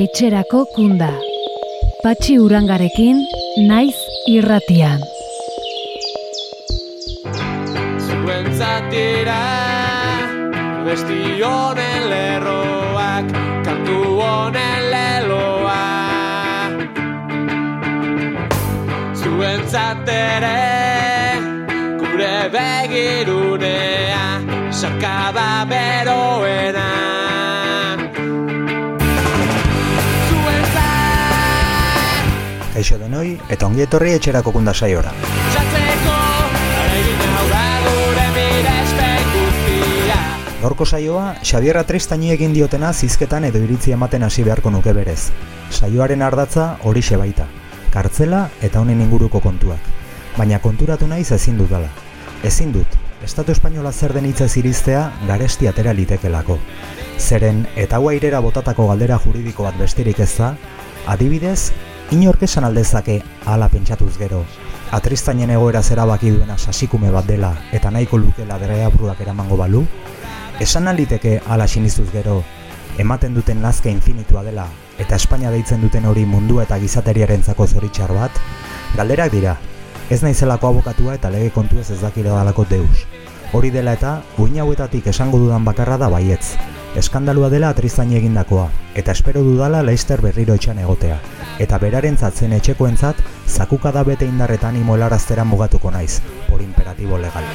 etxerako kunda. Patxi urangarekin, naiz irratian. Zuentzatira, besti honen lerroak, kantu honen leloa. Zuentzatere, gure begirunea, sarkada beroena. Kaixo denoi eta ongi etorri etxerako kunda saiora. Gaurko saioa, Xabierra Tristaini egin diotena zizketan edo iritzi ematen hasi beharko nuke berez. Saioaren ardatza horixe baita, kartzela eta honen inguruko kontuak. Baina konturatu naiz ezin dudala. Ezin dut, Estatu Espainola zer den hitzez iriztea garesti atera litekelako. Zeren eta hau airera botatako galdera juridiko bat besterik ez da, adibidez, inork esan aldezake hala pentsatuz gero. Atristainen egoera zerabaki duena sasikume bat dela eta nahiko lukela dereabruak eramango balu, Esan aliteke ala sinistuz gero, ematen duten nazke infinitua dela, eta Espainia deitzen duten hori mundua eta gizateriarentzako zoritxar bat, galderak dira, ez naizelako abokatua eta lege kontuez ez dakira dalako deus. Hori dela eta, uin hauetatik esango dudan bakarra da baietz. Eskandalua dela atrizaini egindakoa, eta espero dudala Leister berriro etxan egotea. Eta berarentzat zen etxekoentzat, zakukada bete indarretan animo helaraztera mugatuko naiz, por imperatibo legal.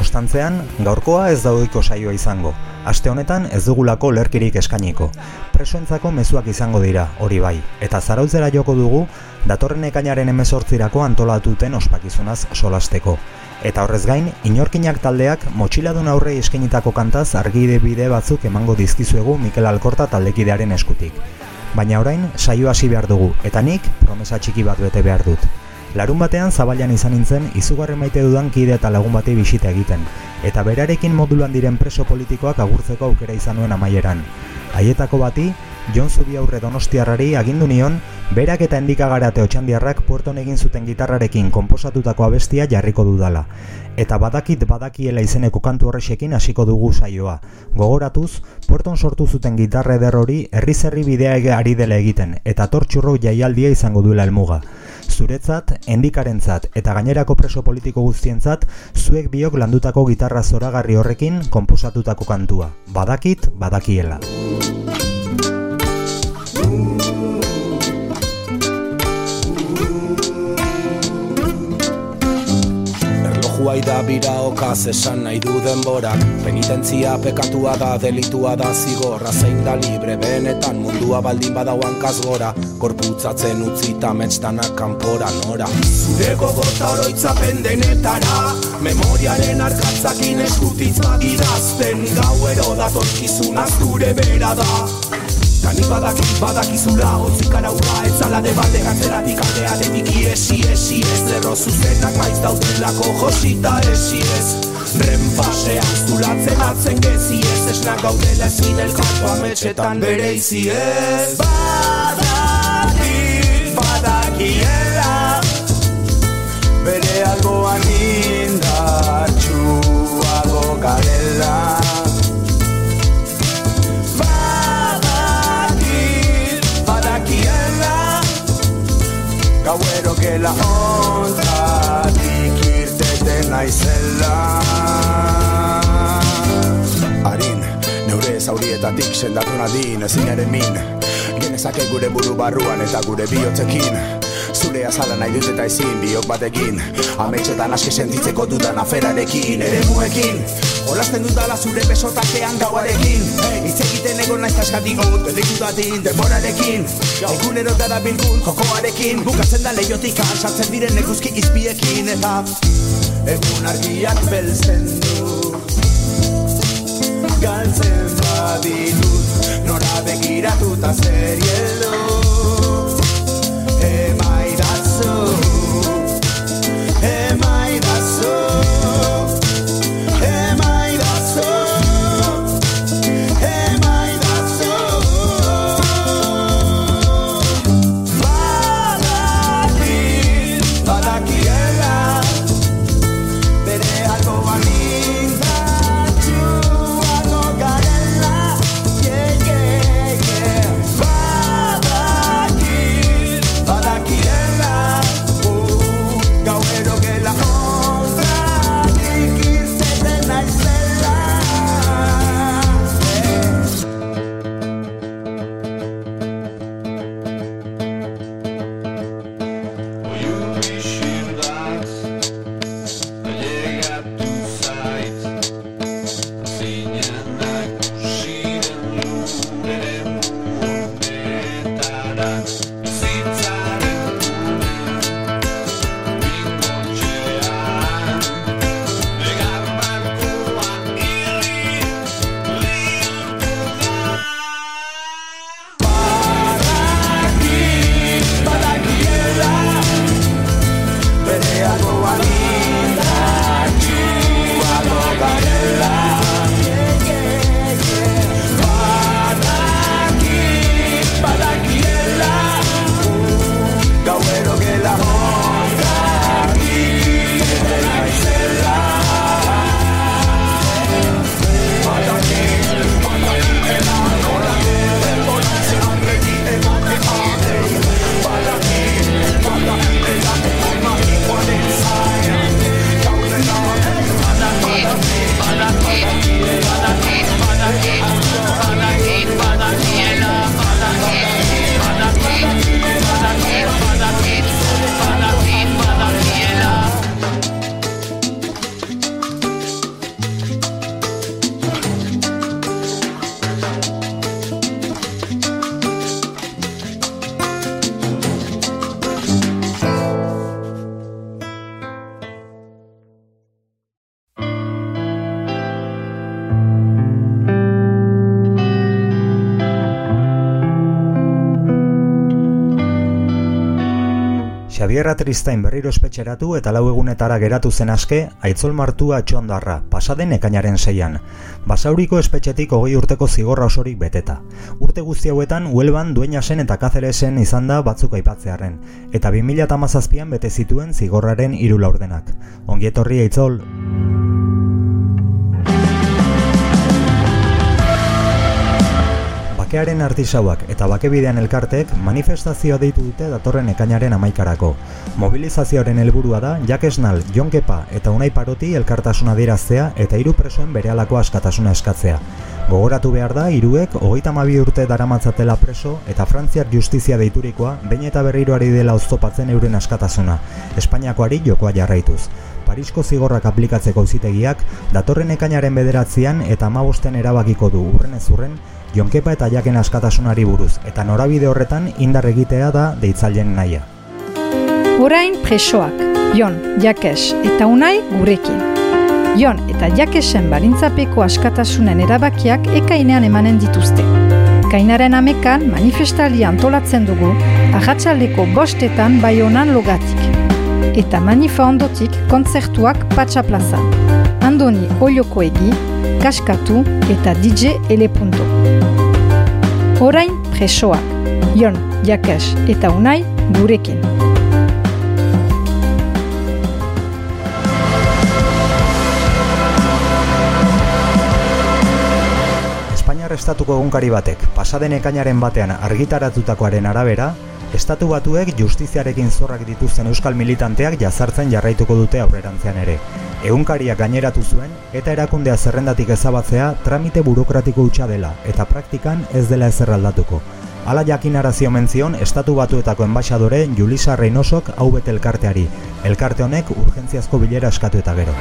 Ostantzean, gaurkoa ez daudiko saioa izango. Aste honetan ez dugulako lerkirik eskainiko. Presoentzako mezuak izango dira, hori bai. Eta zarautzera joko dugu, datorren ekainaren emezortzirako antolatuten ospakizunaz solasteko. Eta horrez gain, inorkinak taldeak motxiladun aurrei eskainitako kantaz argide bide batzuk emango dizkizuegu Mikel Alkorta taldekidearen eskutik. Baina orain, saio hasi behar dugu, eta nik promesa txiki bat bete behar dut. Larun batean zabailan izan nintzen izugarren maite dudan kide eta lagun bati bisita egiten, eta berarekin modulan diren preso politikoak agurtzeko aukera izan nuen amaieran. Haietako bati, Jon Zubi aurre donostiarrari agindu nion, berak eta endikagarate otxandiarrak puerton egin zuten gitarrarekin konposatutako abestia jarriko dudala. Eta badakit badakiela izeneko kantu horrexekin hasiko dugu saioa. Gogoratuz, puerton sortu zuten gitarra eder hori herri zerri bidea ari dela egiten, eta tortxurro jaialdia izango duela helmuga. Zuretzat, endikarentzat eta gainerako preso politiko guztientzat, zuek biok landutako gitarra zoragarri horrekin konposatutako kantua. Badakit, badakiela. Erlojua da bira okaz esan nahi du denborak. Penitentzia pekatua da, delitua da zigorra. Zein da libre benetan mundua baldin badauan gora. Korputzatzen utzita metxtanak kanpora nora. Zure gogota oroitzapen denetara Memoriaren arkatzakin eskutitzak idazten Gauero datorkizuna zure bera da Tani badaki, badakizula, otzik araua Ez ala de bate gatzeratik aldea deniki esi, esi ez Lerro zuzenak maiz daudelako josita esi ez Renpasean zulatzen atzen gezi ez Esnak gaudela ezin elkarko ametxetan bere izi ez Badaki, badakiela Bere alboan indartxuago garela Gauero gela ontatik irteten naizela. Harin, neure zaurietatik sendatu nadin ezin ere min. Genezake gure buru barruan eta gure bihotzekin. Zure azala nahi dut eta ezin biok batekin Ametxetan aske sentitzeko dudan aferarekin Ere muekin Olasten dudala zure besotakean gauarekin. Hitz egiten egon naiz kaskatik hot Delikutatin denborarekin. Egunero dara bilgun jokoarekin. Bukatzen da leiotik sartzen diren eguzki izpiekin. Eta egun argiak beltzen du. Galtzen baditut Nora begiratuta zer Xavier Atristain berriro espetxeratu eta lau egunetara geratu zen aske, aitzol martua txondarra, pasaden ekainaren seian. Basauriko espetxetik hogei urteko zigorra osorik beteta. Urte guzti hauetan, Huelban, Dueñasen eta Kazeresen izan da batzuk aipatzearen, eta 2008an bete zituen zigorraren hiru laurdenak. Ongietorri aitzol! Bakearen artisauak eta bakebidean elkartek manifestazioa deitu dute datorren ekainaren amaikarako. Mobilizazioaren helburua da Jakesnal, Jonkepa eta Unai Paroti elkartasuna diraztea eta hiru presoen berehalako askatasuna eskatzea. Gogoratu behar da, hiruek hogeita mabi urte daramatzatela preso eta Frantziar justizia deiturikoa behin eta berriroari dela oztopatzen euren askatasuna, Espainiakoari jokoa jarraituz. Parisko zigorrak aplikatzeko auzitegiak datorren ekainaren bederatzean eta amabosten erabakiko du urrenez urren Jonkepa eta jaken askatasunari buruz, eta norabide horretan indar egitea da deitzaileen naia. Orain presoak, Jon, Jakes eta Unai gurekin. Jon eta Jakesen balintzapeko askatasunen erabakiak ekainean emanen dituzte. Kainaren amekan manifestalia antolatzen dugu, ahatsaldeko bostetan bai honan logatik. Eta manifa ondotik kontzertuak patxa plazan. Andoni Olioko egi, Kaskatu eta DJ Ele. Orain presoak, Jon, Jakes eta Unai gurekin. Espainiar estatuko egunkari batek, pasaden ekainaren batean argitaratutakoaren arabera, Estatu batuek justiziarekin zorrak dituzten euskal militanteak jazartzen jarraituko dute aurrerantzean ere. Egunkariak gaineratu zuen eta erakundea zerrendatik ezabatzea tramite burokratiko hutsa dela eta praktikan ez dela ezer aldatuko. Hala jakinarazio menzion Estatu Batuetako enbaixadore Julisa Reynosok hau bete elkarteari. Elkarte honek urgentziazko bilera eskatu eta gero.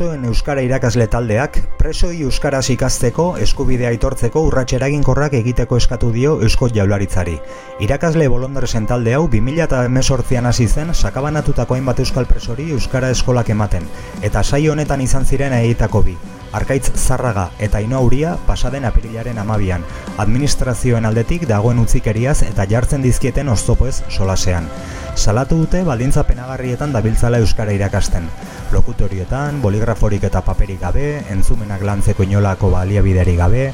Presoen Euskara irakasle taldeak, presoi Euskaraz ikasteko eskubidea aitortzeko urrats eraginkorrak egiteko eskatu dio Eusko Jaularitzari. Irakasle bolondresen talde hau 2018an hasi zen sakabanatutako hainbat euskal presori Euskara eskolak ematen, eta saio honetan izan ziren egitako bi. Arkaitz Zarraga eta Inouria pasaden apirilaren amabian, administrazioen aldetik dagoen utzikeriaz eta jartzen dizkieten oztopoez solasean. Salatu dute baldintza penagarrietan dabiltzala Euskara irakasten. Lokutorietan, boligraforik eta paperik gabe, entzumenak lantzeko inolako baliabiderik gabe,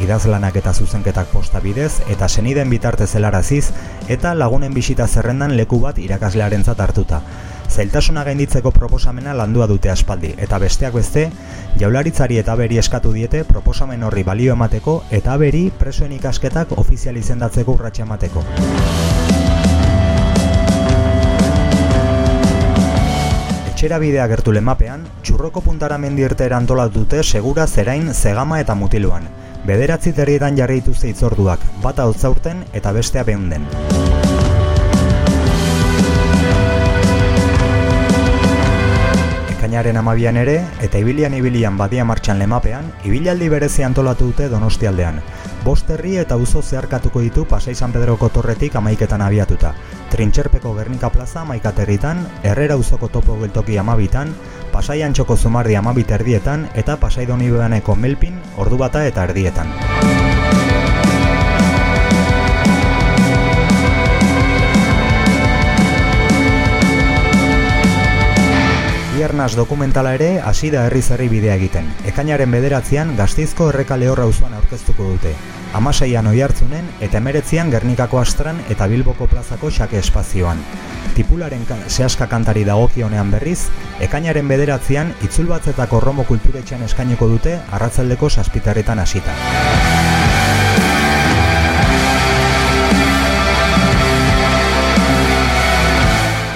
idazlanak eta zuzenketak posta bidez, eta seniden bitartez helaraziz, eta lagunen bisita zerrendan leku bat irakaslearentzat hartuta. Zailtasuna gainditzeko proposamena landua dute aspaldi, eta besteak beste, jaularitzari eta beri eskatu diete proposamen horri balio emateko eta beri presoen ikasketak ofizial izendatzeko urratxe emateko. Etxera bidea gertu lemapean, txurroko puntara mendirtera antolatu dute segura zerain zegama eta mutiluan. Bederatzi terrietan jarri dituzte itzorduak, bata hotzaurten eta bestea behunden. Ekainaren amabian ere, eta ibilian ibilian badia martxan lemapean, ibilaldi berezi antolatu dute donostialdean. Bost herri eta uzo zeharkatuko ditu Pasai San Pedroko torretik amaiketan abiatuta. Trintxerpeko Gernika plaza amaikaterritan, Herrera uzoko topo geltoki amabitan, Pasai Antxoko zumardi amabit erdietan eta Pasai Donibeaneko melpin, ordu bata eta erdietan. Biernaz dokumentala ere hasi da herri zerri bidea egiten. Ekainaren bederatzean gaztizko erreka lehorra uzuan aurkeztuko dute. Amaseian oi hartzunen eta emeretzian Gernikako astran eta Bilboko plazako xake espazioan. Tipularen ka sehaska kantari dagokionean berriz, ekainaren bederatzean itzulbatzetako romo kulturetxean eskaineko dute arratzaldeko saspitarretan hasita.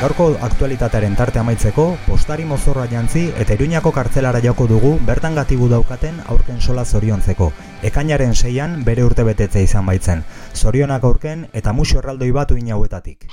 Gaurko aktualitatearen tarte amaitzeko, postari mozorra jantzi eta iruñako kartzelara joko dugu bertan gatibu daukaten aurken sola zoriontzeko. Ekainaren seian bere urte betetze izan baitzen. Zorionak aurken eta musu erraldoi batu inauetatik.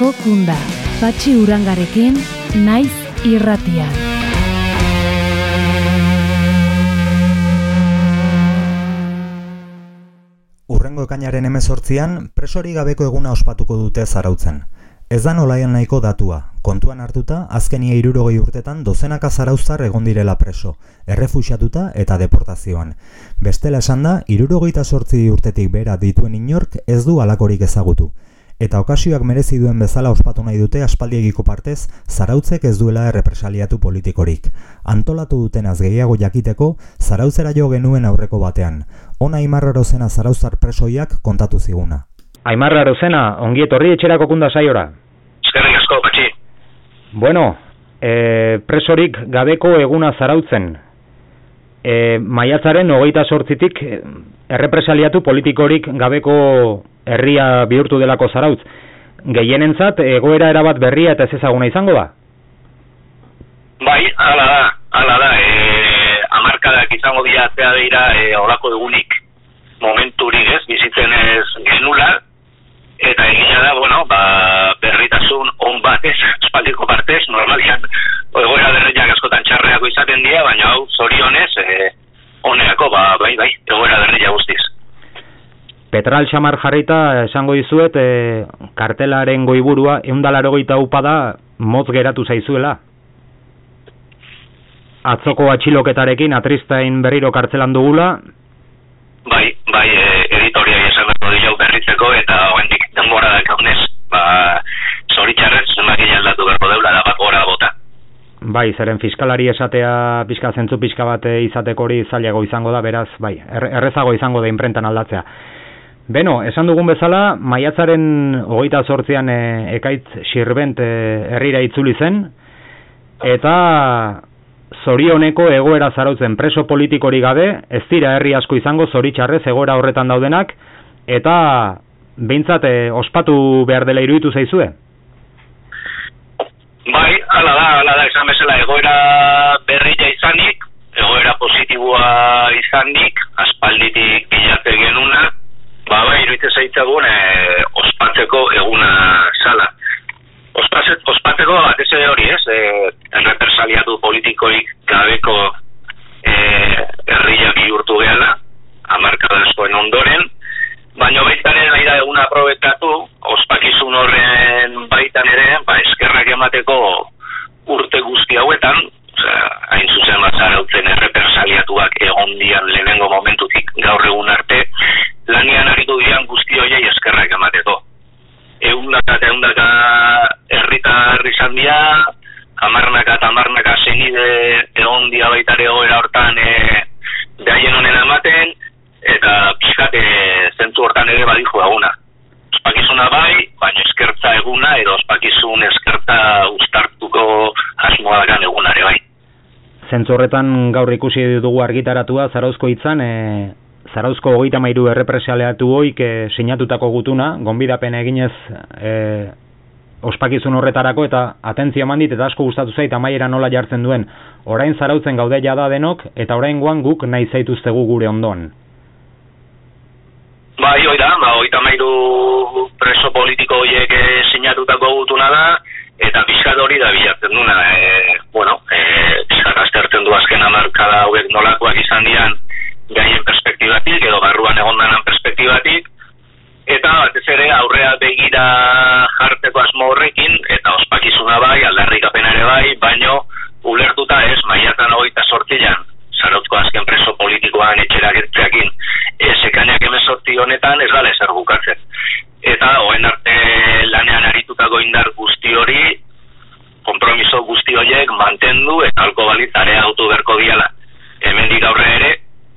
Etxerako kunda. Patxi urangarekin, naiz irratian. Urrengo ekainaren emezortzian, presori gabeko eguna ospatuko dute zarautzen. Ez da nolaian nahiko datua, kontuan hartuta, azkenia irurogei urtetan dozenaka zarauztar egon direla preso, errefuxatuta eta deportazioan. Bestela esan da, irurogeita sortzi urtetik bera dituen inork ez du alakorik ezagutu. Eta okasioak merezi duen bezala ospatu nahi dute aspaldiegiko partez, zarautzek ez duela errepresaliatu politikorik. Antolatu dutenaz gehiago jakiteko, zarautzera jo genuen aurreko batean. Ona imarraro zena zarauztar presoiak kontatu ziguna. Aimarra Arozena, ongi etorri etxerako kunda saiora. Eskerrik asko, patxi. Bueno, e, presorik gabeko eguna zarautzen. E, maiatzaren hogeita sortzitik e, errepresaliatu politikorik gabeko herria bihurtu delako zarautz. Gehienentzat egoera erabat berria eta ez ezaguna izango da? Bai, ala da, ala da. E, amarkadak izango dira atzea dira e, olako egunik momenturik ez, bizitzen ez genula, eta egina da, bueno, ba, berritasun on batez, espaldiko partez, normalian, egoera berriak askotan txarreako izaten dira, baina hau zorionez, e, oneako, ba, bai, bai, egoera berria guztiz. Petral xamar jarrita esango dizuet e, kartelaren goiburua eundalaro goita upada motz geratu zaizuela. Atzoko atxiloketarekin atristain berriro kartzelan dugula, Bai, bai, e, editoriai esan behar dira berritzeko eta hoendik denbora da kaunez, ba, zoritxarrez, zenbaki aldatu beharko deula, da gora bota. bai, zeren fiskalari esatea pixka zentzu pixka bat izateko hori zailago izango da, beraz, bai, er, errezago izango da inprentan aldatzea. Beno, esan dugun bezala, maiatzaren hogeita sortzean e, ekaitz sirbent e, herrira itzuli zen, eta zorioneko egoera zarautzen preso politikori gabe, ez dira herri asko izango zoritxarrez egoera horretan daudenak, eta behintzat e, ospatu behar dela iruditu zaizue? Bai, ala da, ala da, esan bezala egoera berria izanik, egoera positiboa izanik, aspalditik bilate genuna, ba, bai, iruditzen zaitzagun, e, ospatzeko eguna zala. Ospazet, ospateko batez ere hori ez, e, errepresaliatu politikoik gabeko e, herria bihurtu gehala, amarkada askoen ondoren, baina baitan ere nahi da eguna aprobetatu, ospakizun horren baitan ere, ba, eskerrak emateko urte guzti hauetan, osea, hain zuzen bazarautzen errepresaliatuak egon dian lehenengo momentutik gaur egun arte, lanian aritu dian guzti hoiei eskerrak emateko. Eundaka eta eundaka herritar izan dira, hamarnaka eta hamarnaka senide egon dia baita ere egoera hortan e, behaien honen ematen, eta pixkat e, zentzu hortan ere badijo eguna. Ospakizuna bai, baina eskertza eguna, edo ospakizun eskertza ustartuko asmoa dakan egunare bai. Zentzu horretan gaur ikusi dugu argitaratua zarauzko hitzan, e, zarauzko hogeita mairu errepresaleatu hoik e, sinatutako gutuna, gonbidapen eginez e, ospakizun horretarako eta atentzia mandit eta asko gustatu zait amaiera nola jartzen duen. Orain zarautzen gaude jada denok eta orain guk nahi zaituztegu gure ondoan. Bai, hoi da, ba, oita mairu preso politiko horiek e, sinatutako gutuna da, eta pixkat hori da bilatzen duna. E, bueno, e, pixkat aztertzen du azken amarkada hauek nolakoak izan dian gaien perspektibatik, edo barruan egondanan perspektibatik, eta batez ere aurrea begira jartzeko asmo horrekin, eta ospakizuna bai, aldarrikapen ere bai, baino ulertuta ez, maiatan hogeita sortzilan, zarautko azken preso politikoan etxera gertzeakin, ez ekainak emezortzi honetan ez gale zer bukatzen. Eta hoen arte lanean aritutako indar guzti hori, kompromiso guzti horiek mantendu eta alko balitz autu berko diala. Hemendik aurre ere,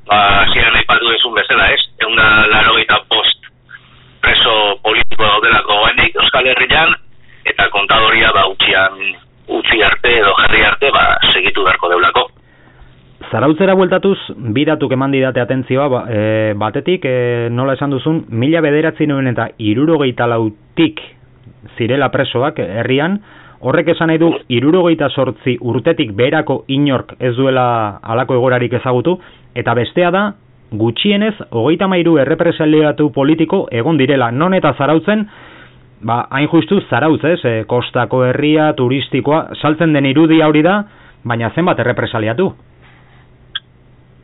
ba, ziren aipatu dezun bezala ez, egun da laro post preso politiko daudelako goenik Euskal Herrian, eta kontadoria ba utzian utzi arte edo jarri arte ba segitu beharko deulako. Zarautzera bueltatuz, bidatuk eman didate atentzioa, ba, e, batetik, e, nola esan duzun, mila bederatzi nuen eta irurogeita lautik zirela presoak herrian, horrek esan nahi du, irurogeita sortzi urtetik beherako inork ez duela alako egorarik ezagutu, eta bestea da, gutxienez, hogeita mairu errepresaliatu politiko egon direla, non eta zarautzen, ba, hain justu zarautz, ez, e, kostako herria, turistikoa, saltzen den irudia hori da, baina zenbat errepresaliatu?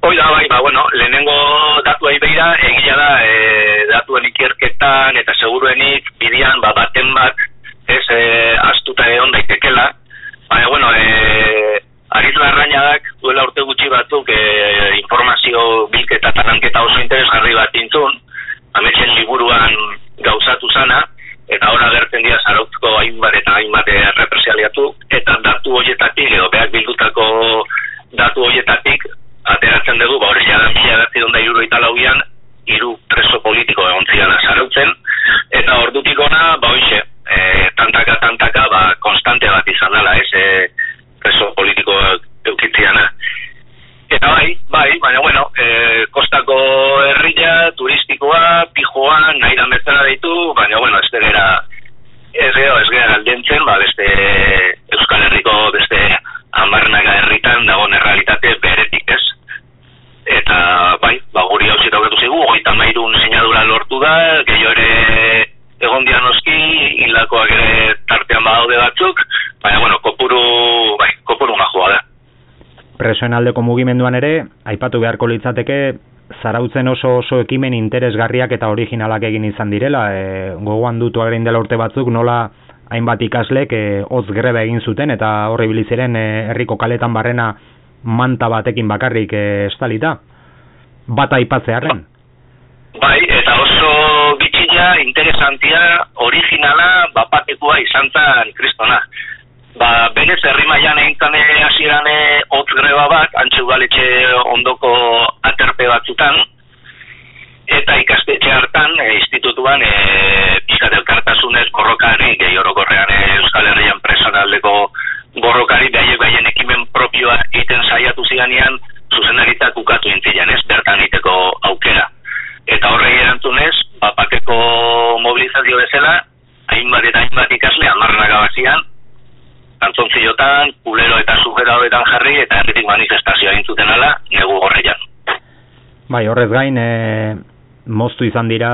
Hoi da, bai, ba, bueno, lehenengo datuei beira, egia da, e, datuen ikerketan eta seguruenik bidian, ba, baten bat, ez, e, astuta egon daitekela, baina, bueno, e, Ariz Larrañadak duela urte gutxi batzuk e, informazio bilketa eta lanketa oso interesgarri bat intzun, ametxen liburuan gauzatu zana, eta hor agertzen dira zarautzko hainbat eta hainbat represialiatu, eta datu horietatik, edo behar bildutako datu horietatik, ateratzen dugu, ba hori jadan mila edatzi donda iruro italauian, iru preso politiko egon zian azarautzen, eta ordutik ona, ba hoxe, e, tantaka, tantaka, ba, konstante bat izan dela, ez, e, preso politiko eukitziana. Eta bai, bai, baina bueno, e, kostako herria, turistikoa, pijoa, nahi da metzara ditu, baina bueno, ez dira, ez gero, ez gara aldentzen, ba, beste Euskal Herriko, beste amarnaga herritan dagoen errealitate beretik ez. Eta bai, ba, guri hau zita zigu, goita mairun sinadura lortu da, gehiago ere egon dianoski, hilakoak ere tartean badaude batzuk, baina bueno, kopuru, bai, kopuru majoa da. Presoen aldeko mugimenduan ere, aipatu beharko litzateke, zarautzen oso oso ekimen interesgarriak eta originalak egin izan direla, e, gogoan dutu agerin dela urte batzuk, nola hainbat ikaslek e, hotz grebe egin zuten, eta horri biliziren e, herriko kaletan barrena manta batekin bakarrik estalita. Bat aipatzearen. Bai, eta oso bitxila, interesantia, originala, bapatekoa izan zen kristona ba, berez herri mailan eintzan hasieran hotz greba bat, antxe udaletxe ondoko aterpe batzutan, eta ikastetxe hartan, e, institutuan, e, pizkat elkartasunez borrokari, gehi orokorrean e, Euskal Herrian presonaldeko borrokari, behaiek behaien ekimen propioa egiten saiatu ziganean, zuzenaritak ukatu intzilean, ez, bertan iteko aukera. Eta horrei erantzunez, bapakeko mobilizazio bezala, hainbat eta hainbat ikasle, amarrak abazian, antzontzilotan, kulero eta sujera horretan jarri, eta herritik manifestazioa intzuten ala, negu horreian. Bai, horrez gain, e, moztu izan dira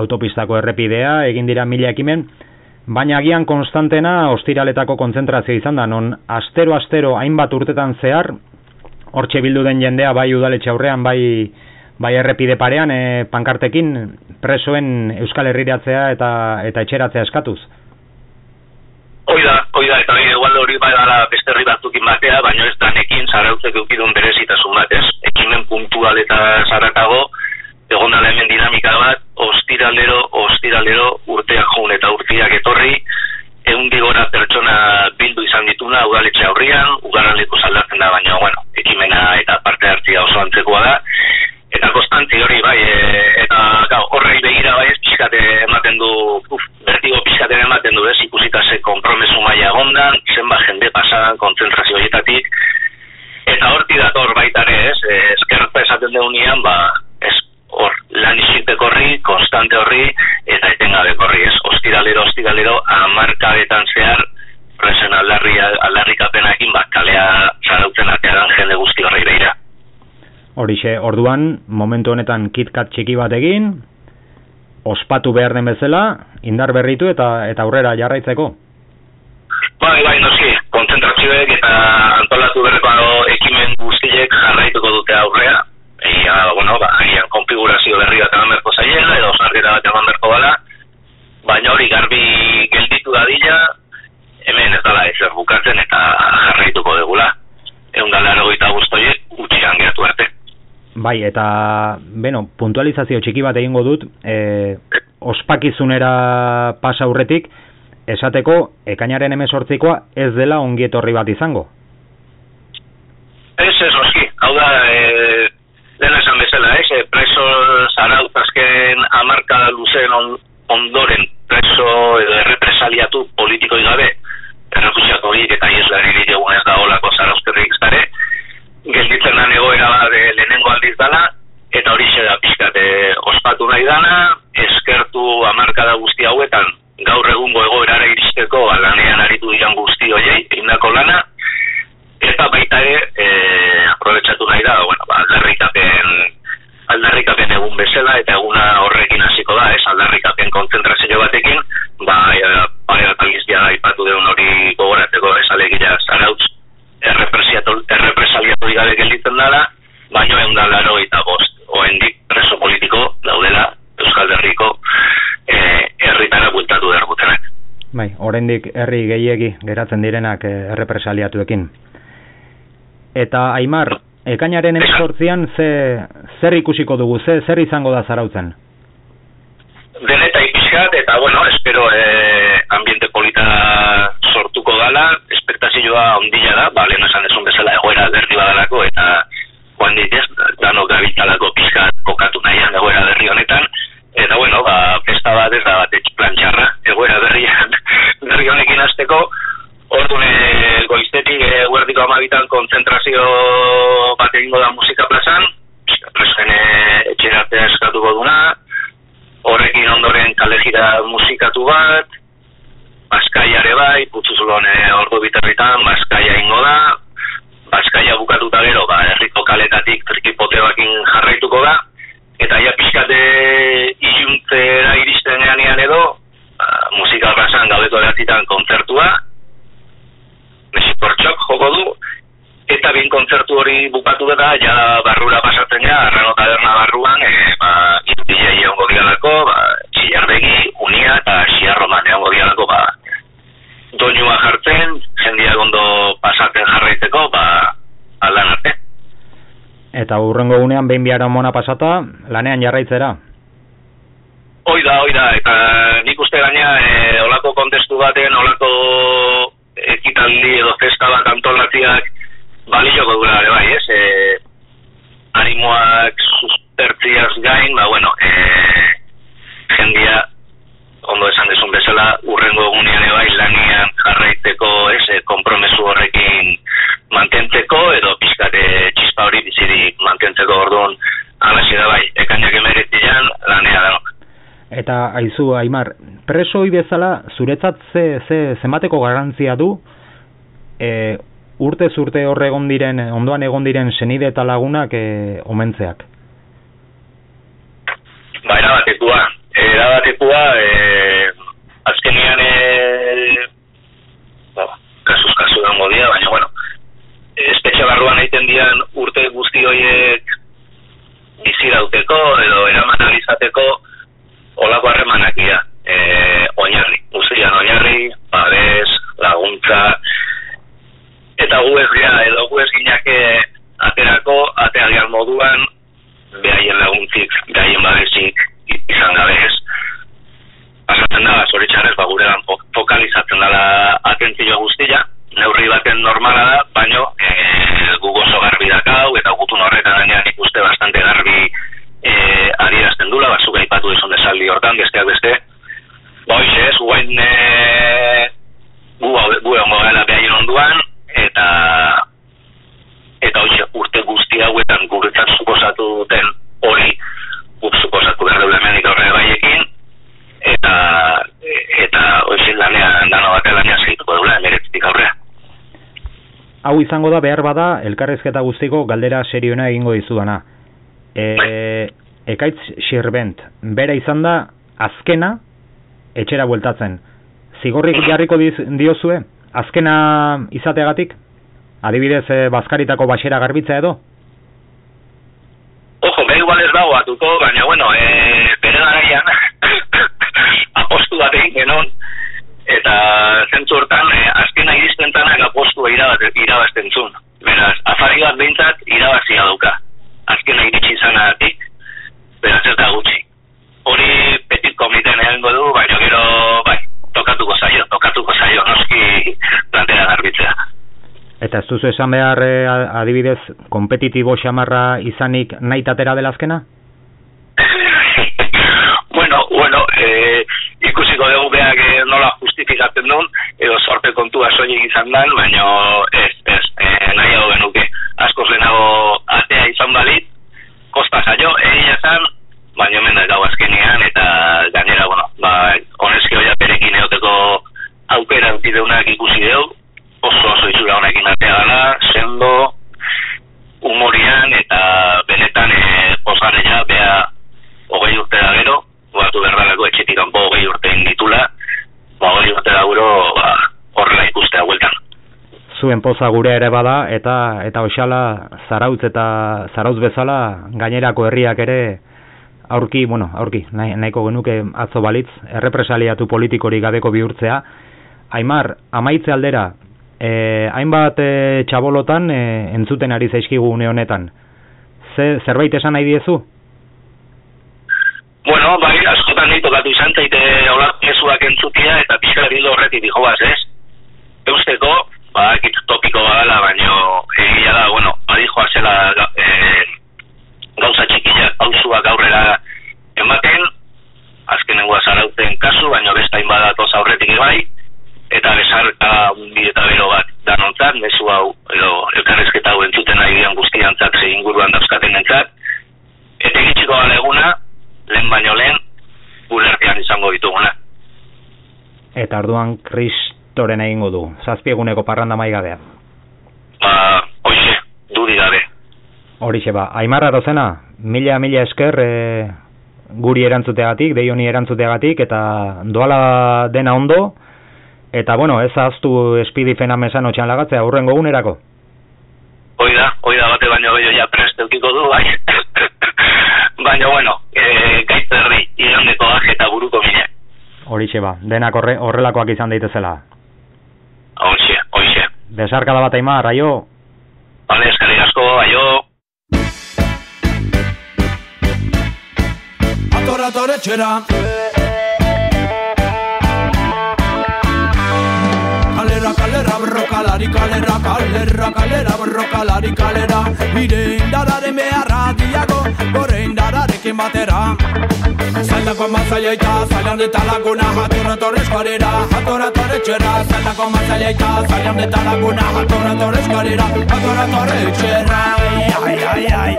autopistako errepidea, egin dira mila ekimen, baina agian konstantena ostiraletako kontzentrazio izan da, non astero-astero hainbat urtetan zehar, hortxe bildu den jendea bai udaletxe aurrean, bai, bai errepide parean, e, pankartekin presoen Euskal Herriratzea eta, eta etxeratzea eskatuz. Hoi da, hoi da, eta igual hori bai dara beste herri batzukin batea, baina ez danekin zarautzek eukidun berezitasun bat, ez? Ekimen puntual eta zaratago, egon dala hemen dinamika bat, ostiralero, ostiralero, urteak joun eta urteak etorri, egun digora pertsona bildu izan dituna, udaletxe aurrian, ugaran leku saldatzen da, baina, bueno, ekimena eta parte hartzia oso antzekoa da, eta konstantzi hori bai, e, eta gau, horrei begira bai, pixkate ematen du, uf, bertigo pixkaten ematen du, ez, ikusita ze kompromesu maia gondan, zenba jende pasadan konzentrazio horietatik, eta horti dator baitare, ez, e, eskerta esaten deunian, ba, iziteko horri, konstante horri, eta etengabeko horri, ez, ostiralero, ostiralero, amarkabetan zehar, presen aldarri, aldarrikapenakin, ba, kalea zarautzen ateadan jende guzti horri behira. Horixe, orduan, momentu honetan kitkat txiki bat egin, ospatu behar den bezala, indar berritu eta eta aurrera jarraitzeko. Bai, bai, noski, konzentrazioek eta antolatu berreko ekimen guztiek jarraituko dute aurrea. Egia, bueno, ba, egia, konfigurazio berri bat eman berko zaiela, edo osnarketa bat eman berko bala, baina hori garbi gelditu dadila, hemen ez dala ezer bukatzen eta jarraituko degula. Egun dala erogoita guztoiek, utxian geratu arte. Bai, eta, bueno, puntualizazio txiki bat egingo dut, e, ospakizunera pasa aurretik, esateko, ekainaren emesortzikoa ez dela ongietorri bat izango. Ez, ez, oski, hau da, e, dena esan bezala, ez, e, preso zaraut azken amarka luzen on, ondoren preso edo errepresaliatu politikoi gabe, errefusiak hori eta ieslari ditugun ez da olako zarauzkerrik zare, gelditzen da egoera bat e, lehenengo aldiz dala, eta hori da pixkat e, ospatu nahi dana, eskertu amarkada guzti hauetan, gaur egungo egoerara iristeko lanean aritu diran guzti hoiei, indako lana, eta baita ere e, aprobetsatu nahi da, bueno, ba, aldarrikapen, aldarrikapen egun bezala eta eguna horrekin hasiko da, ez? Aldarrikapen kontzentrazio batekin, ba, e, pare bat alizia aipatu den hori gogoratzeko ez? Alegia zarautz errepresaliatu gabe gelditzen dara, baino egun da laro eta bost, oendik preso politiko daudela Euskal Herriko e, herritara bultatu behar Bai, oraindik herri gehiegi geratzen direnak e, errepresaliatuekin. Eta Aimar, ekainaren emezortzian ze, zer ikusiko dugu, ze, zer izango da zarautzen? deneta ipiskat, eta bueno, espero eh, ambiente polita sortuko dala, espektazioa ondila da, ba, lehen esan desun bezala egoera berri badalako, eta joan ditez, dano gabitalako pizkat kokatu nahian egoera berri honetan, eta bueno, ba, festa bat ez da bat plantxarra, egoera berrian, berri honekin azteko, ordune goiztetik e, guerdiko amabitan konzentrazio bat egingo da musika plazan, prezen etxeratea eskatuko duna, horrekin ondoren kalejira musikatu bat, Baskaiare bai, putzuzulon e, ordu bitarritan, Baskaia ingo da, Baskaia bukatuta gero, ba, herriko kaletatik trikipote bakin jarraituko da, eta ja pixkate iluntzera iristen edo, ba, musika plazan eratitan kontzertua, Mesikortxok joko du, eta bin kontzertu hori bukatu da, ja barrura pasatzen ja, arrano taberna barruan, e, ba, irudilea egongo dialako, ba, txillardegi, unia eta xiarroman egongo dialako, ba, doinua jartzen, jendia gondo pasatzen jarraitzeko, ba, aldan arte. Eta urrengo gunean behin biara mona pasata, lanean jarraitzera? Hoi da, hoi da, eta nik uste gaina, e, olako kontestu baten, olako festa bat antolatziak, balioko dura ere bai, ez? E, animoak sustertziaz gain, ba, bueno, e, jendia, ondo esan desun bezala, urrengo egunean ere bai, lanian jarraitzeko, ez, e, kompromesu horrekin mantentzeko, edo pizkate txispa hori bizirik mantentzeko orduan, alaxi da bai, ekainak emeretzian, lanea da. Eta aizu, Aimar, preso hoi bezala, zuretzat ze, ze, zemateko garantzia du, e, urte zurte horre egon diren, ondoan egon diren senide eta lagunak e, omentzeak? Ba, erabatekua. Erabatekua, e, azkenian, e, ba, kasuz kasu dago dia, baina, bueno, espetxe barruan egiten dian urte guzti horiek bizi dauteko edo eraman alizateko olako harremanak dira. E, oinarri, guztian oinarri, babes, laguntza, eta gu ez gira, edo gu ez ginake aterako, ateagian moduan, behaien laguntzik, behaien babesik izan gabe ez. Pasatzen da, zoritxarrez, ba, gurean fokalizatzen dela atentzioa guztia, neurri baten normala da, baino e, gu gozo garbi dakau, eta gutun horretan denean ikuste bastante garbi e, adierazten dula, batzuk aipatu izan desaldi hortan, besteak beste, ba, hoxe ez, guain e, gu, gu egon gala behaien onduan, eta eta hoxe urte guzti hauetan guretzat suposatu duten hori suposatu behar dugu hemenik horre baiekin eta eta hoxe lanean dano bat lanean segituko dugu emeretzitik aurrea Hau izango da behar bada elkarrezketa guztiko galdera seriona egingo dizudana. E, ekaitz xirbent, bera izan da azkena etxera bueltatzen. Zigorrik jarriko diz, diozue? azkena izateagatik? Adibidez, e, Baskaritako basera garbitza edo? Ojo, beha igual ez dago atuko, baina, bueno, e, bere garaian, apostu bat egin genon, eta zentzu hortan, e, azkena iristen tanak apostua irabazten zun. Beraz, afari bat behintzat irabazia duka. Azkena iritsi izanatik, beraz ez da gutxi. Hori petit komiten egingo du, baina gero, bai, tokatuko zaio, tokatuko zaio, noski plantera garbitzea. Eta ez duzu esan behar eh, adibidez kompetitibo xamarra izanik nahi tatera dela azkena? bueno, bueno, eh, ikusiko dugu behar eh, nola justifikatzen duen, edo sorte kontua soilik izan dan, baina ez, ez, eh, nahi hau genuke. Askoz lehenago atea izan balit, kosta zaio, egia zan, baina hemen da azkenean, eta gainera, bueno, ba, honezki hoia berekin eoteko aukera utideunak ikusi dugu, oso oso itxura honekin artea gala, sendo, humorian, eta benetan e, posgareia, bea hogei urte da gero, batu berdalako etxetik kanpo hogei urte inditula, ba hogei urte da gero, ba, horrela ikustea hueltan. zuen poza gure ere bada eta eta oxala zarautz eta zarautz bezala gainerako herriak ere aurki, bueno, aurki, nahi, nahiko genuke atzo balitz, errepresaliatu politikori gabeko bihurtzea. Aimar, amaitze aldera, eh, hainbat eh, txabolotan eh, entzuten ari zaizkigu une honetan. Ze, zerbait esan nahi diezu? Bueno, bai, askotan nahi tokatu izan zaite mezuak entzutia eta pixka bildo horretik dijo baz, ez? Eusteko, ba, topiko badala, baino egia da, bueno, badijoa zela e, gauza txikia, pausuak aurrera ematen, azkenengoa zarauten kasu, baino bestain badatoz aurretik ere bai, eta bezarka undi eta bero bat danontzat, mezu hau, edo elkarrezketa hau entzuten nahi dian guztiantzat, ze inguruan dauzkaten entzat, eta egitxiko gala eguna, lehen baino lehen, gure artean izango dituguna. Eta orduan kristoren egingo du, zazpieguneko parranda maigabea. Ba, hoxe, dudi gabe. Horixe ba, Aimar Arozena, mila mila esker e, guri erantzuteagatik, dei honi erantzuteagatik, eta doala dena ondo, eta bueno, ez aztu espidi fenamesan otxan lagatzea, aurrengo gunerako. Hoi da, hoi da bate baino gehiago ja prest eukiko du, bai. baina, bueno, e, gaitzerri, irandeko aje eta buruko mine. Horixe ba, denak horre, horrelakoak izan daitezela. Hoxe, hoxe. Besarkada bat Aimar, aio. Bale, eskerrik asko, aio. Atora tore txera Kalera, kalera, borrokalari, kalera, kalera, kalera, borrokalari, kalera. Ire indararen beharra diago, gore indararekin batera. Zailako mazaila eta zailan deta laguna Jatorra torre eskuarera, jatorra torre txera. Zailako mazaila eta zailan deta laguna Jatorra torre eskuarera, jatorra torre txera. Ai, ai, ai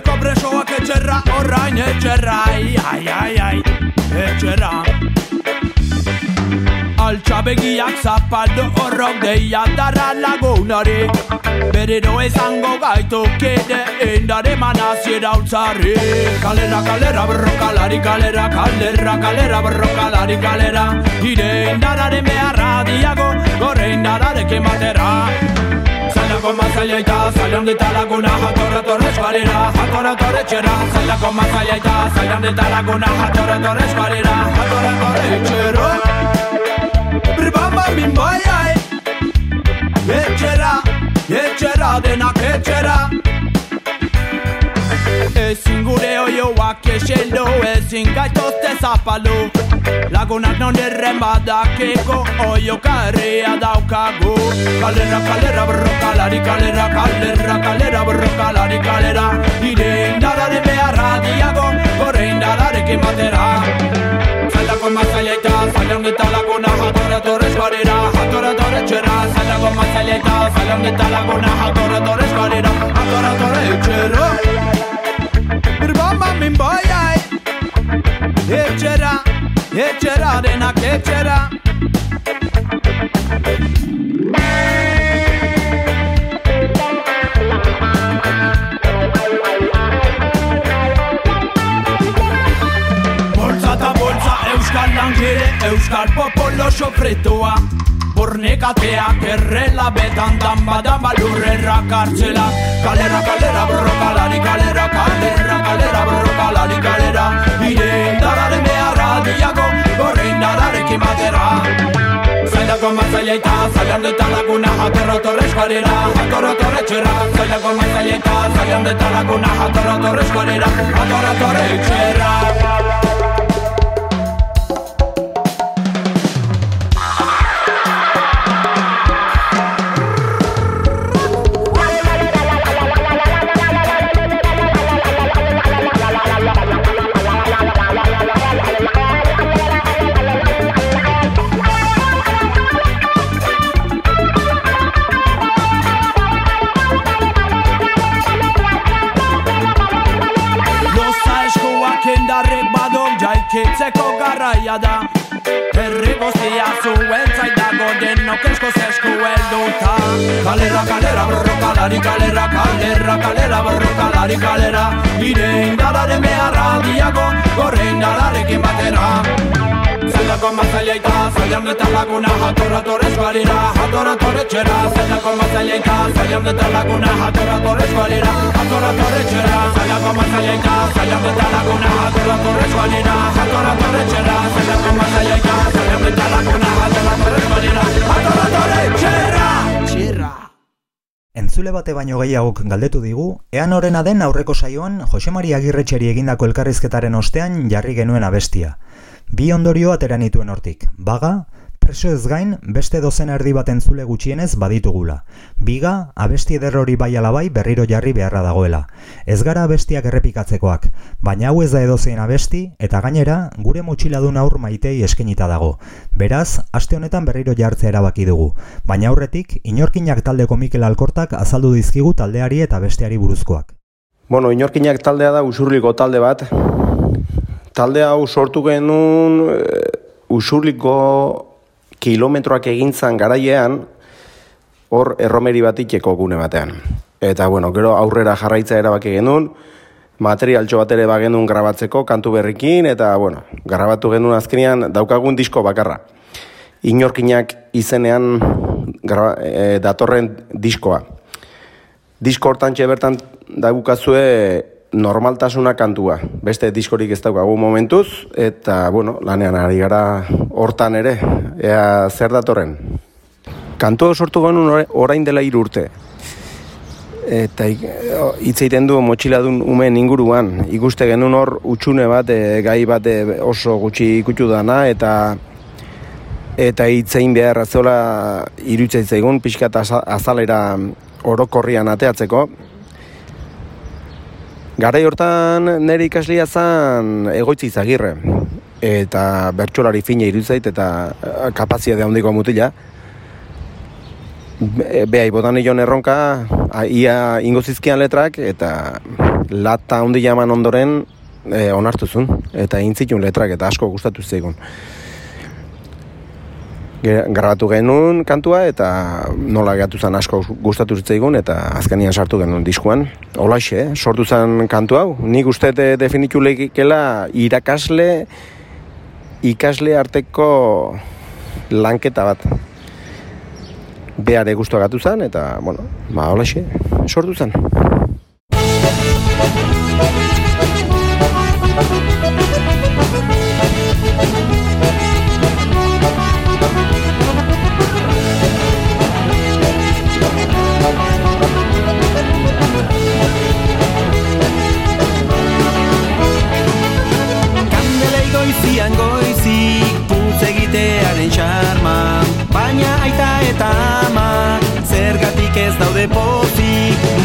Eko presoak etxerra, orain etxerra. Ai, ai, ai, ai, etxerra Altxabegiak zapaldu horrok deia darra lagunari. Berero ezango gaitu kide indare manaziera utzarri Kalera, kalera, borrokalari, kalera, kalera, kalera, borrokalari, kalera. Ire indararen beharra diago, gore indararekin batera. Zailako mazaila eta zailan dita laguna Jatorra torre eskualera, jatorra torre txera Zailako mazaila eta zailan dita laguna Jatorra torre eskualera, jatorra torre txera Min bai ai Etxera, etxera denak etxera Ezin gure oioak eseldo Ezin gaitozte zapalu. Lagunak non erren badakeko Oioka herria daukagu. Kalera, kalera, borrokalari, kalera Kalera, kalera, borrokalari, kalera. Ire indararen beharra diago Gore indararekin batera Zailako mazaila eta zailan eta laguna Jatorra torre eskuarera, jatorra torre txera Zailako mazaila eta zailan eta laguna Jatorra torre eskuarera, jatorra torre txera Birbamba min bai ai Etxera, etxera denak etxera Boltza euskal langile Euskal popolo sofritua Bornekateak errela betan dan badan balurrera kartzela. Kalera, kalera, borrokalari, kalera, kalera, kalera, borrokalari, kalera Ire indararen beharra diago, gorre indararekin batera. Zailako mazaila eta zailan deta laguna Jatorra torre eskualera, jatorra torre txera Zailako mazaila eta zailan deta laguna Jatorra torre eskualera, jatorra Zailako mazaileita, zailan eta laguna Jatorra torrez balira, jatorra torre txera Zailako mazaileita, zailan eta laguna Jatorra torrez balira, jatorra torre txera Zailako mazaileita, zailan eta laguna Jatorra torrez balira, jatorra torre txera Zailako mazaileita, zailan eta laguna Jatorra torrez balira, jatorra torre txera Txera Entzule bate baino gehiagok galdetu digu, ean horrena den aurreko saioan Jose Maria Agirretxeri egindako elkarrizketaren ostean jarri genuen abestia. Bi ondorio atera nituen hortik. Baga, preso ez gain, beste dozen erdi bat entzule gutxienez baditugula. Biga, abesti eder hori bai alabai berriro jarri beharra dagoela. Ez gara abestiak errepikatzekoak, baina hau ez da edozein abesti, eta gainera, gure motxiladun aur maitei eskenita dago. Beraz, aste honetan berriro jartzea erabaki dugu. Baina aurretik, inorkinak taldeko Mikel Alkortak azaldu dizkigu taldeari eta besteari buruzkoak. Bueno, inorkinak taldea da usurliko talde bat. Talde hau sortu genuen e, usurliko kilometroak egintzan garaiean hor erromeri bat itxeko gune batean. Eta, bueno, gero aurrera jarraitza erabaki genuen, materialtxo bat ere bagenuen grabatzeko kantu berrikin, eta, bueno, grabatu genuen azkenean daukagun disko bakarra. Inorkinak izenean gra, e, datorren diskoa. Disko hortan bertan daukazue normaltasuna kantua. Beste diskorik ez daukagu momentuz, eta, bueno, lanean ari gara hortan ere, ea zer datorren. Kantua sortu genuen orain dela hiru urte. Eta hitz egiten du motxiladun umen inguruan. Ikuste genuen hor utxune bat, e, gai bat e, oso gutxi ikutu dana, eta eta hitzein behar azola irutzaitzaigun pixka azalera orokorrian ateatzeko. Garai hortan nire ikaslia zan egoitzi izagirre. Eta bertsolari fine irutzait eta eh, kapazia handiko mutila. Behai, botan nion erronka, ia ingozizkian letrak, eta lata handi jaman ondoren e, onartuzun. Eta intzitun letrak, eta asko gustatu zeigun grabatu genuen kantua eta nola gehatu zen asko gustatu zitzaigun eta azkenian sartu genuen diskuan. Olaxe, eh? sortu zen kantu hau. Nik uste de definitu lehikela irakasle ikasle arteko lanketa bat. Beare guztu agatu zen eta, bueno, ba, olaxe, sortu zen.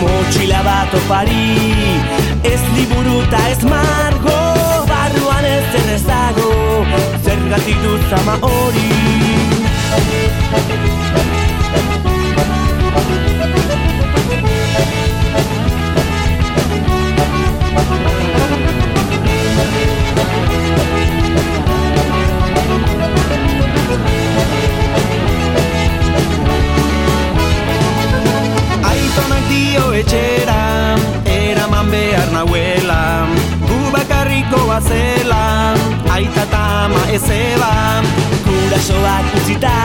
Motxila bat opari. Ez liburu eta ez margo Barruan ez zen ez dago Zergatik dut zama hori etxera Eraman behar nahuela Gu bakarriko bazela Aita eta ama ez eba Kurasoak utzita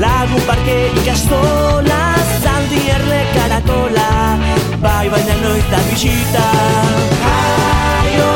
Lagun parke ikastola Zaldi erle karakola. Bai baina noiz da bisita. Aio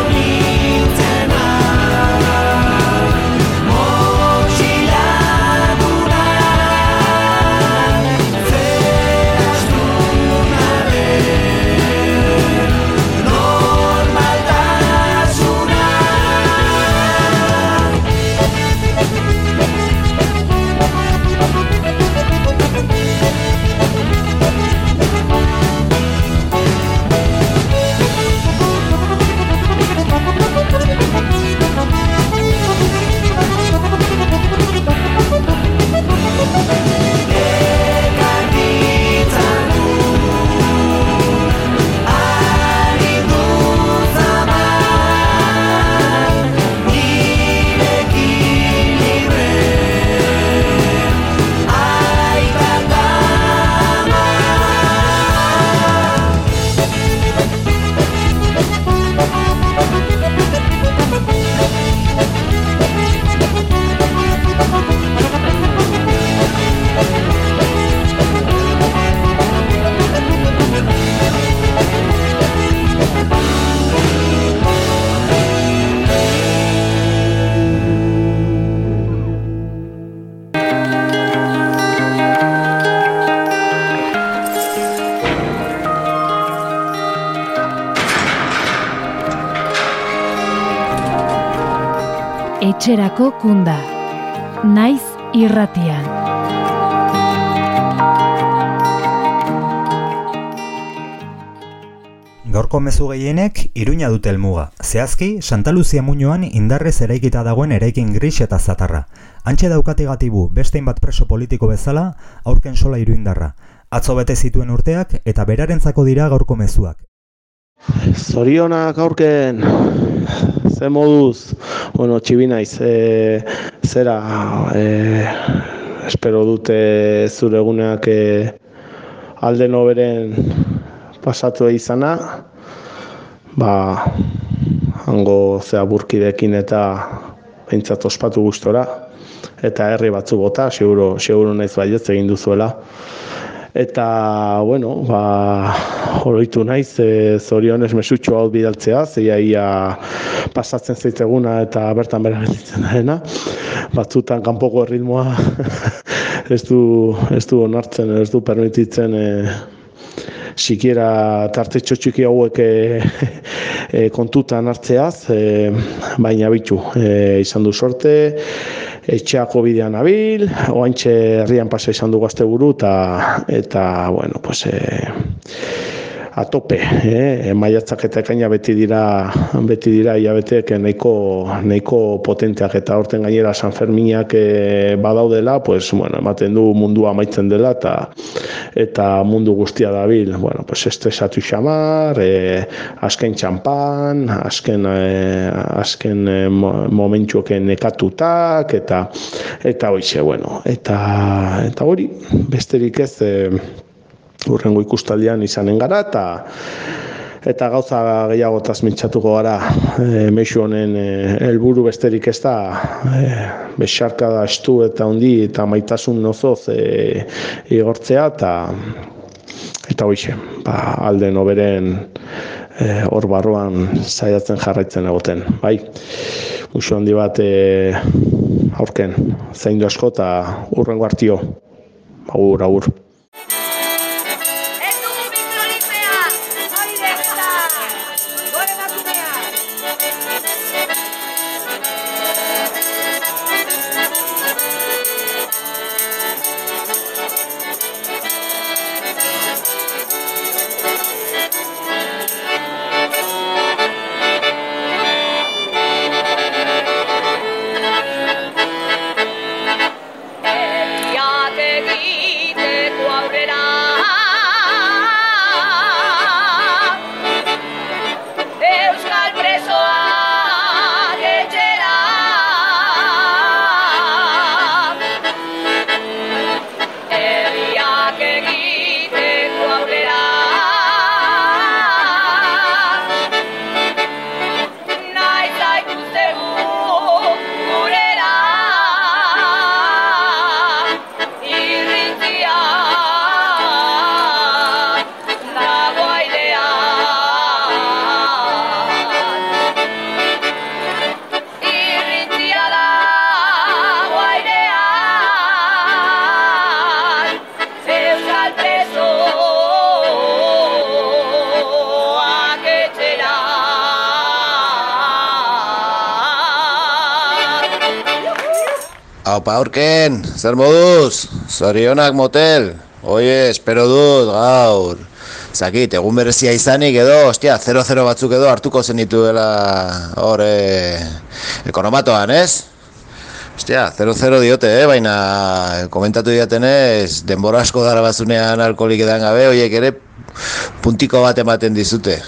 etxerako kunda. Naiz irratian. Gaurko mezu gehienek iruña dute helmuga. Zehazki, Santa Luzia muñoan indarrez eraikita dagoen eraikin gris eta zatarra. Antxe daukategatibu bestein bat preso politiko bezala, aurken sola iruindarra. Atzo bete zituen urteak eta berarentzako dira gaurko mezuak. Zorionak aurken, ze moduz, bueno, txibinaiz, e, zera, e, espero dute zure eguneak e, alde noberen pasatu izana, ba, hango zea burkidekin eta behintzat ospatu gustora, eta herri batzu bota, seguro, seguro naiz baietz egin duzuela eta bueno, ba oroitu naiz e, zorionez mesutxo hau bidaltzea, zeia ia pasatzen zaiteguna eta bertan bera gelditzen dena. Batzutan kanpoko ritmoa ez du ez du onartzen, ez du permititzen e, sikiera tarte txotxiki hauek e, e, kontutan hartzeaz, e, baina bitu, e, izan du sorte, etxeako bidean abil, oaintxe herrian pasa izan du gazte buru, eta, eta bueno, pues, e, a tope, eh? maiatzak eta ekaina beti dira beti dira iabeteek nahiko, nahiko potenteak eta horten gainera San Ferminak e, badaudela, pues, bueno, ematen du mundua amaitzen dela eta eta mundu guztia dabil, bueno, pues, estresatu xamar, e, azken txampan, azken, e, azken e, momentxuoken nekatutak, eta eta hoize, bueno, eta, eta hori, besterik ez, e, urrengo ikustaldian izanen gara eta eta gauza gehiago transmitxatuko gara e, mexu honen e, helburu besterik ez da e, besarka da estu eta ondi eta maitasun nozoz e, igortzea eta eta hoxe, ba, alde noberen e, hor barruan zaiatzen jarraitzen egoten, bai musu handi bat e, aurken, zaindu asko eta urrengo hartio agur, agur. Aupa aurken, zer moduz? Zorionak motel. Oie, espero dut, gaur. Zakit, egun berezia izanik edo, ostia, 0-0 batzuk edo hartuko zenitu dela hor, e, ekonomatoan, ez? Ostia, 0-0 diote, eh? baina komentatu diatenez, denbora asko dara batzunean alkoholik edan gabe, oiek ere puntiko bat ematen dizute.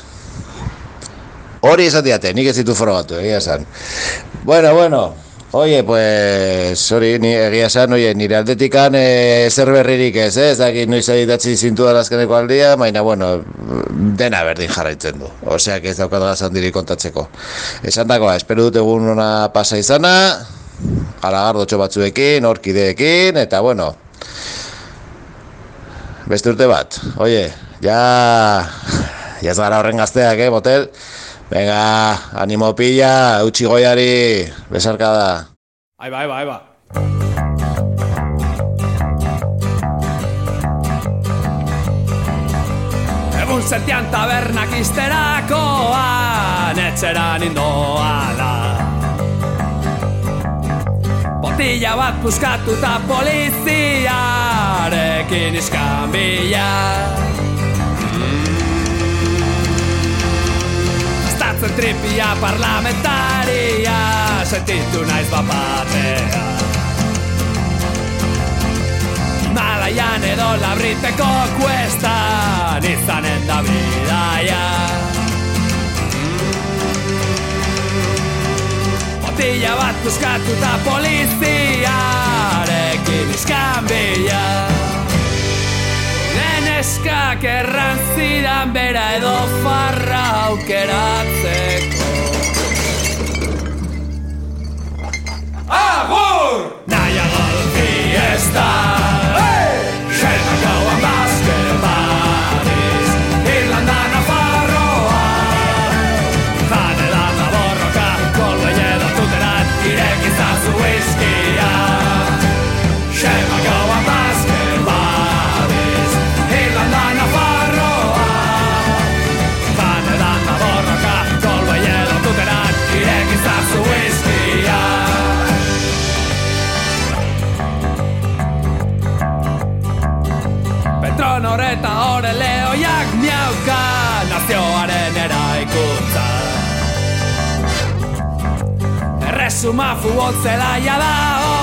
Hori esan diate, nik ez ditu forogatu, egia esan. Bueno, bueno, Oie, pues, hori, ni egia esan, oie, nire aldetikan e, zer berririk ez, eh? ez dakit noiz editatzi zintu da azkeneko aldia, baina, bueno, dena berdin jarraitzen du. Oseak ez daukat gazan diri kontatzeko. Esan dagoa, espero dut egun ona pasa izana, alagardotxo batzuekin, orkideekin, eta, bueno, beste urte bat, oie, ja, ja ez gara horren gazteak, eh, motel, Venga, animo pilla, utzi goiari, besarka da. Ahí va, ahí va, ahí va. Egun zertian tabernak izterakoan, etxeran indoa da. Botilla bat puskatuta poliziarekin iskan bila Tripia parlamentaria Sentitu naiz bapatea Malaian edo labriteko kuestan Izanen da bidaia Botilla bat puskatuta poliziarekin iskan bila Leneskak erran zidan bera edo farra aukeratzeko. Agur! Nahiago dut fiesta Xelmak Erresuma futbol zelaia da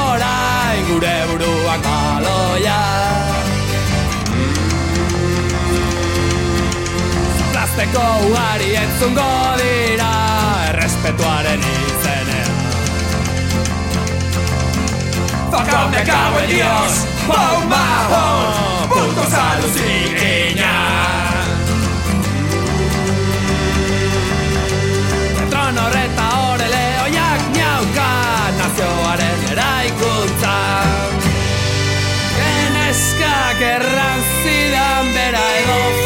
orain gure buruak baloia. Plasteko ugari entzungo dira errespetuaren izenean. Fuck up me cago en Dios Pau Mahon Puto salud erran zidan bera edo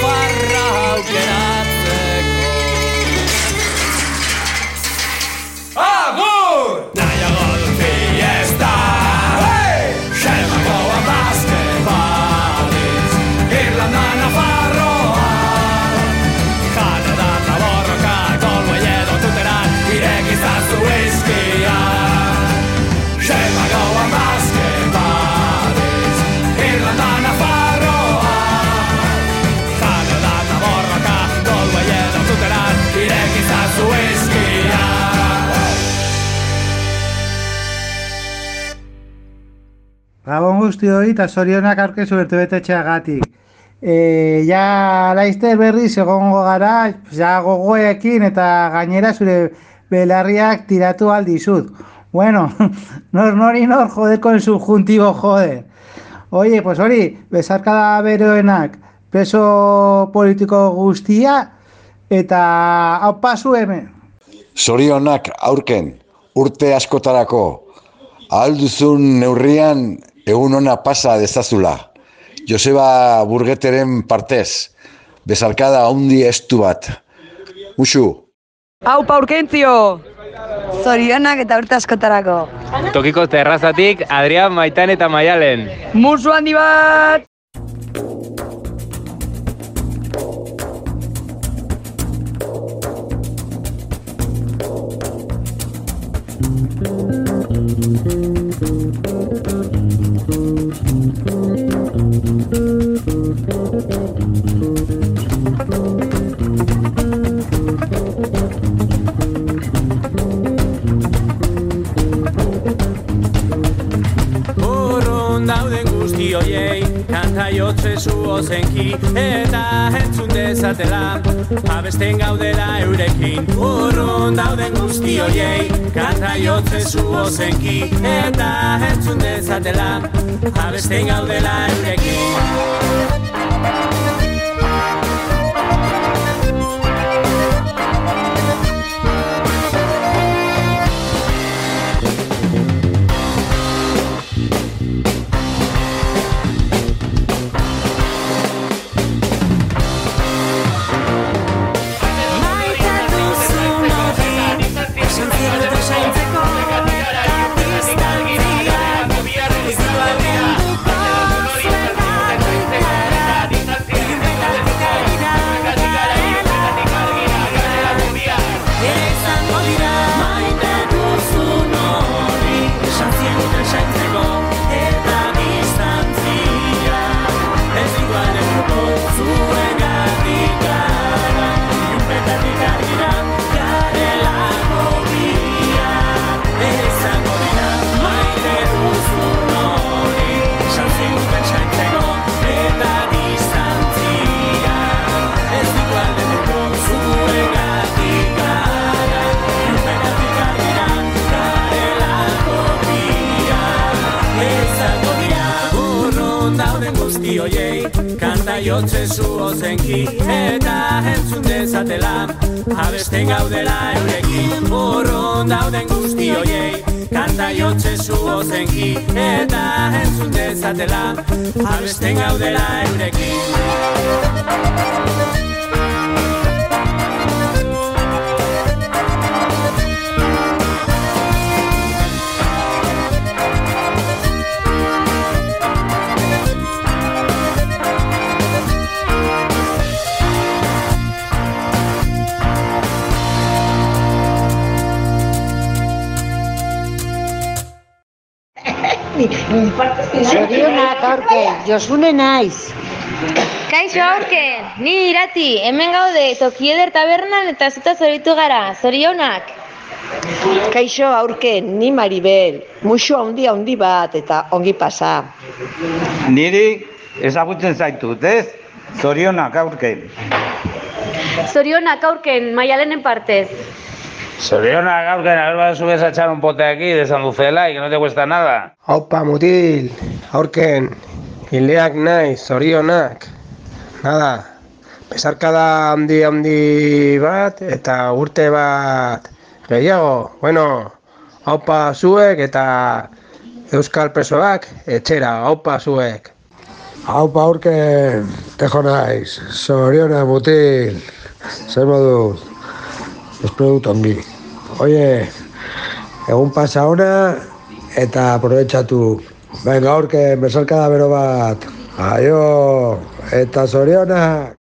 Guzti eta zorionak aurkezu bertebetetxeagatik. E, ja laizte berriz egongo gara, ja gogoekin eta gainera zure belarriak tiratu aldizut. Bueno, nor nori nor jodeko en subjuntibo jode. Oye, pues hori, bezarkada beroenak, preso politiko guztia, eta hau pasu hemen. Zorionak aurken urte askotarako ahalduzun neurrian egun ona pasa dezazula. Joseba Burgeteren partez, bezarkada handi estu bat. Muxu. Hau paurkentzio! Zorionak eta urte askotarako. Tokiko terrazatik Adrian Maitan eta Maialen. Musu handi bat! Ozenki Eta entzun dezatela Abesten gaudela eurekin guzti hoiei Kanta jotze zu ozenki eta entzun dezatela. Abesten gaudela eurekin urrun dauden guzti hoiei Kanta jotze zu ozenki eta entzun dezatela. Abesten gaudela eurekin Zorionak aurken, Josune naiz. Kaixo aurken, ni irati, hemen gaude, toki eder tabernan eta zuta zoritu gara, zorionak. Kaixo aurken, ni Maribel, muxo handi handi bat eta ongi pasa. Niri ezagutzen zaitut, ez? Zorionak aurken. Zorionak aurken, maialenen partez. Zorionak aurken, a ver, vas subes a echar un pote aquí de sanducela y que no te cuesta nada. Opa, mutil, aurken, hileak naiz, zorionak. Nada, besarkada handi handi bat eta urte bat gehiago. Bueno, opa zuek eta euskal presoak etxera, opa zuek. Haupa aurken, tejo naiz, zorionak mutil, zer moduz, espero dut ongi. Oie, egun pasa ona eta aprobetxatu. Venga, aurken, besarkada bero bat. Aio, eta zorionak.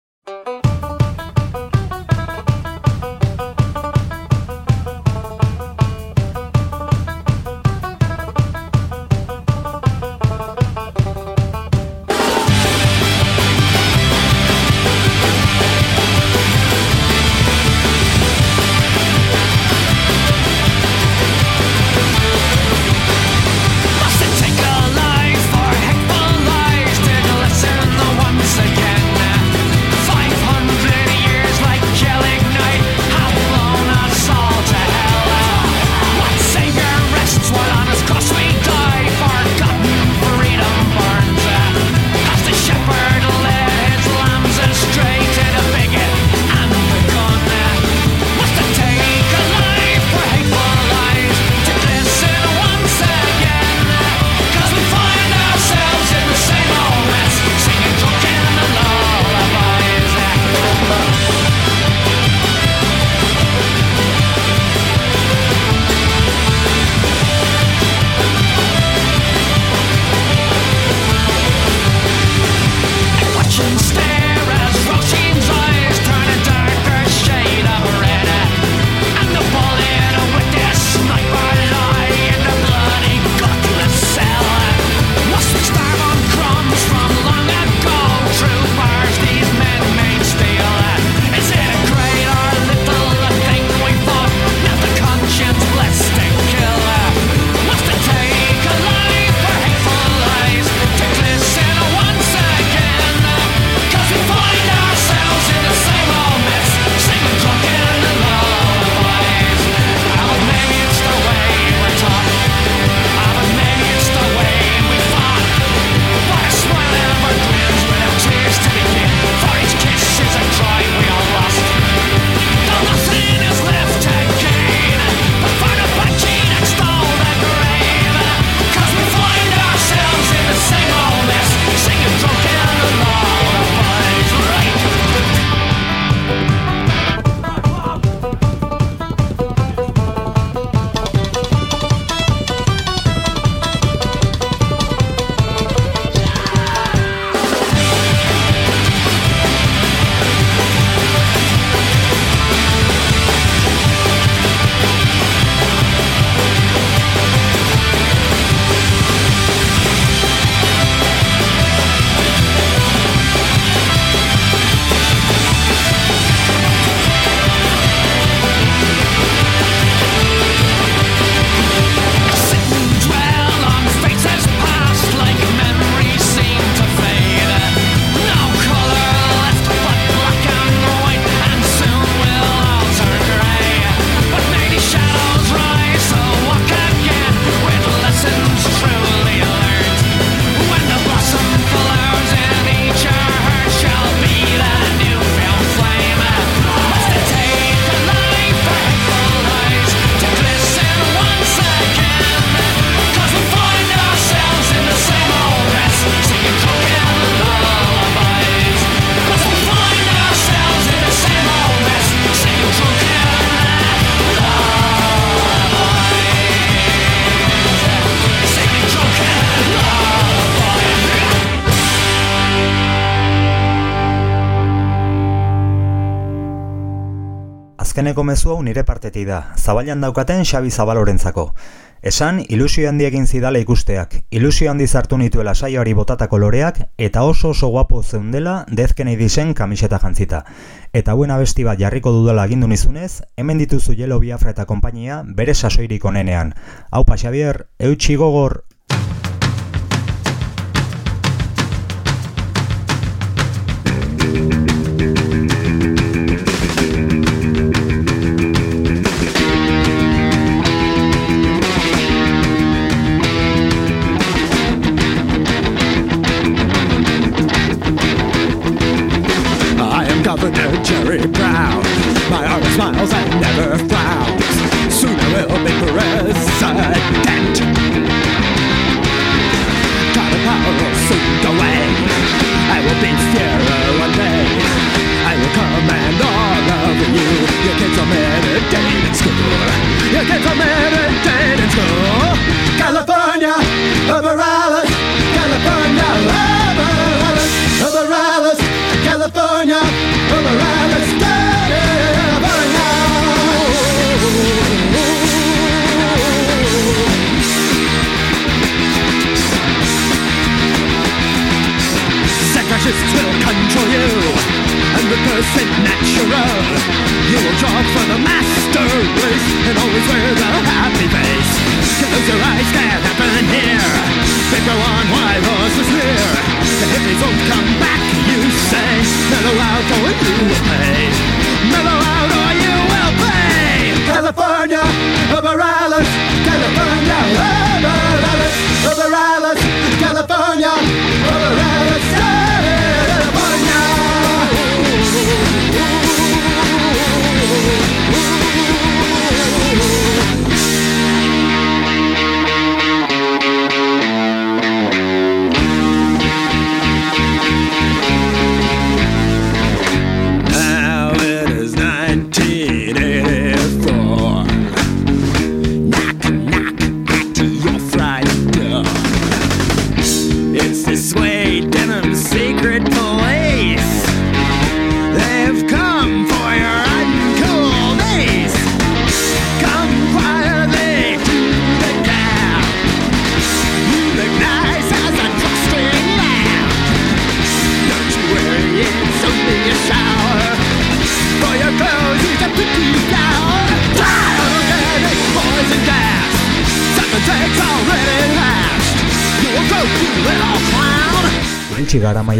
Azkeneko mezu hau nire partetik da, zabailan daukaten Xabi Zabalorentzako. Esan, ilusio handi egin zidala ikusteak, ilusio handi zartu nituela saioari botatako loreak, eta oso oso guapo zeundela dezken dizen kamiseta jantzita. Eta hauen abesti bat jarriko dudala agindu nizunez, hemen dituzu Jelo Biafra eta konpainia bere sasoirik onenean. Hau pa Xavier, eutxi gogor!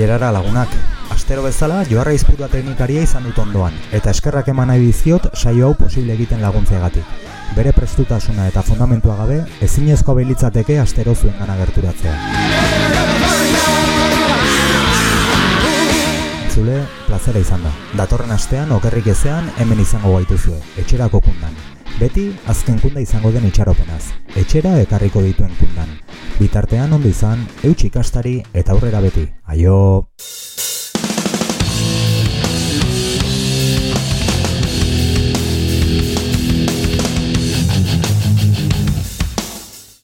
Maierara lagunak. Astero bezala, joarra izputua teknikaria izan dut ondoan, eta eskerrak eman nahi diziot saio hau posible egiten laguntzeagatik. Bere prestutasuna eta fundamentua gabe, ezinezko beilitzateke astero zuen gana gerturatzea. Zule, plazera izan da. Datorren astean, okerrik ezean, hemen izango gaituzue, etxerako kundan. Beti, azken kunda izango den itxaropenaz. Etxera ekarriko dituen kundan. Bitartean ondo izan, eutxik ikastari eta aurrera beti. Aio!